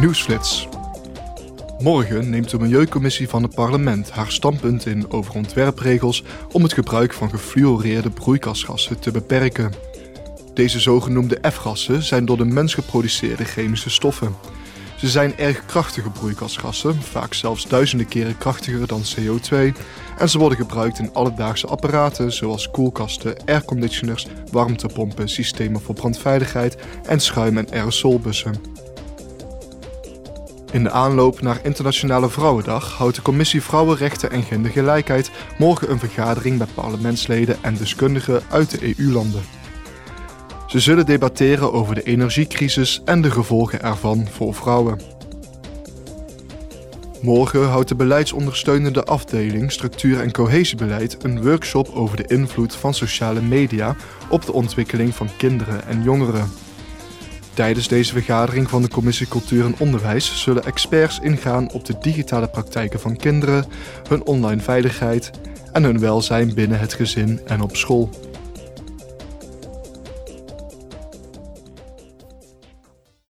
Nieuwsflits. Morgen neemt de Milieucommissie van het parlement haar standpunt in over ontwerpregels om het gebruik van gefluoreerde broeikasgassen te beperken. Deze zogenoemde F-gassen zijn door de mens geproduceerde chemische stoffen. Ze zijn erg krachtige broeikasgassen, vaak zelfs duizenden keren krachtiger dan CO2, en ze worden gebruikt in alledaagse apparaten zoals koelkasten, airconditioners, warmtepompen, systemen voor brandveiligheid en schuim- en aerosolbussen. In de aanloop naar Internationale Vrouwendag houdt de Commissie Vrouwenrechten en Gendergelijkheid morgen een vergadering met parlementsleden en deskundigen uit de EU-landen. Ze zullen debatteren over de energiecrisis en de gevolgen ervan voor vrouwen. Morgen houdt de beleidsondersteunende afdeling Structuur en Cohesiebeleid een workshop over de invloed van sociale media op de ontwikkeling van kinderen en jongeren. Tijdens deze vergadering van de Commissie Cultuur en Onderwijs zullen experts ingaan op de digitale praktijken van kinderen, hun online veiligheid en hun welzijn binnen het gezin en op school.